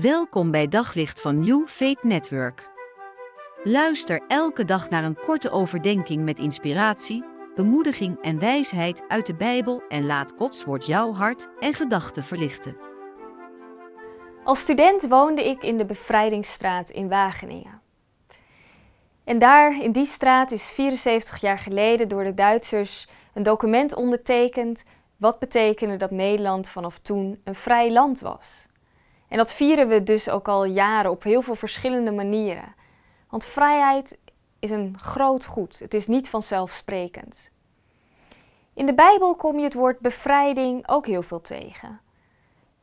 Welkom bij Daglicht van New Faith Network. Luister elke dag naar een korte overdenking met inspiratie, bemoediging en wijsheid uit de Bijbel en laat Gods woord jouw hart en gedachten verlichten. Als student woonde ik in de Bevrijdingsstraat in Wageningen. En daar, in die straat, is 74 jaar geleden door de Duitsers een document ondertekend wat betekende dat Nederland vanaf toen een vrij land was. En dat vieren we dus ook al jaren op heel veel verschillende manieren. Want vrijheid is een groot goed. Het is niet vanzelfsprekend. In de Bijbel kom je het woord bevrijding ook heel veel tegen.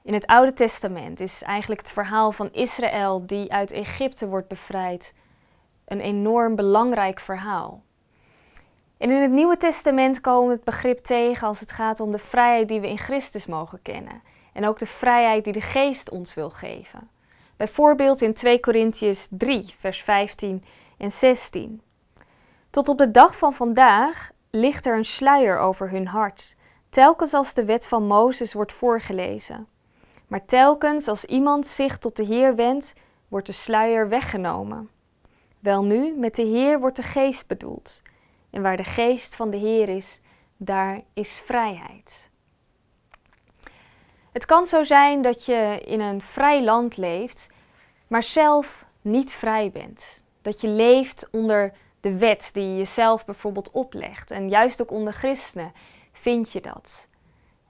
In het Oude Testament is eigenlijk het verhaal van Israël die uit Egypte wordt bevrijd een enorm belangrijk verhaal. En in het Nieuwe Testament komen we het begrip tegen als het gaat om de vrijheid die we in Christus mogen kennen. En ook de vrijheid die de Geest ons wil geven. Bijvoorbeeld in 2 Korintiërs 3, vers 15 en 16. Tot op de dag van vandaag ligt er een sluier over hun hart, telkens als de wet van Mozes wordt voorgelezen. Maar telkens als iemand zich tot de Heer wendt, wordt de sluier weggenomen. Welnu, met de Heer wordt de geest bedoeld. En waar de geest van de Heer is, daar is vrijheid. Het kan zo zijn dat je in een vrij land leeft, maar zelf niet vrij bent. Dat je leeft onder de wet die je jezelf bijvoorbeeld oplegt. En juist ook onder christenen vind je dat.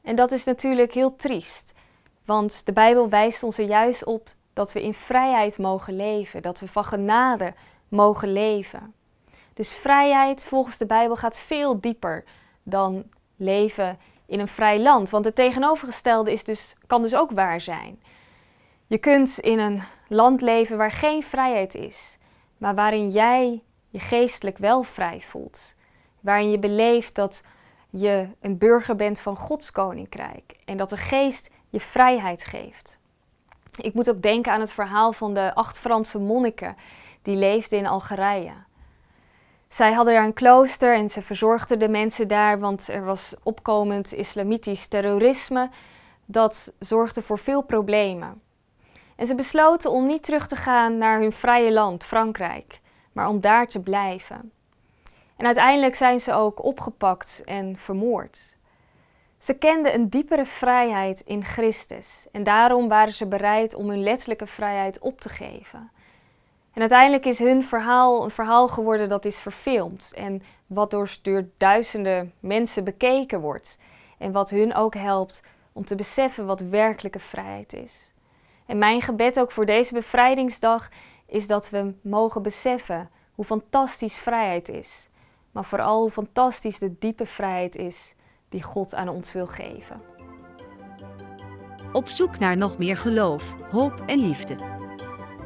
En dat is natuurlijk heel triest, want de Bijbel wijst ons er juist op dat we in vrijheid mogen leven, dat we van genade mogen leven. Dus vrijheid volgens de Bijbel gaat veel dieper dan leven in een vrij land. Want het tegenovergestelde is dus, kan dus ook waar zijn. Je kunt in een land leven waar geen vrijheid is, maar waarin jij je geestelijk wel vrij voelt. Waarin je beleeft dat je een burger bent van Gods koninkrijk en dat de geest je vrijheid geeft. Ik moet ook denken aan het verhaal van de acht Franse monniken die leefden in Algerije. Zij hadden daar een klooster en ze verzorgden de mensen daar, want er was opkomend islamitisch terrorisme dat zorgde voor veel problemen. En ze besloten om niet terug te gaan naar hun vrije land, Frankrijk, maar om daar te blijven. En uiteindelijk zijn ze ook opgepakt en vermoord. Ze kenden een diepere vrijheid in Christus en daarom waren ze bereid om hun letterlijke vrijheid op te geven. En uiteindelijk is hun verhaal een verhaal geworden dat is verfilmd en wat door, duizenden mensen bekeken wordt. En wat hun ook helpt om te beseffen wat werkelijke vrijheid is. En mijn gebed ook voor deze bevrijdingsdag is dat we mogen beseffen hoe fantastisch vrijheid is. Maar vooral hoe fantastisch de diepe vrijheid is die God aan ons wil geven. Op zoek naar nog meer geloof, hoop en liefde.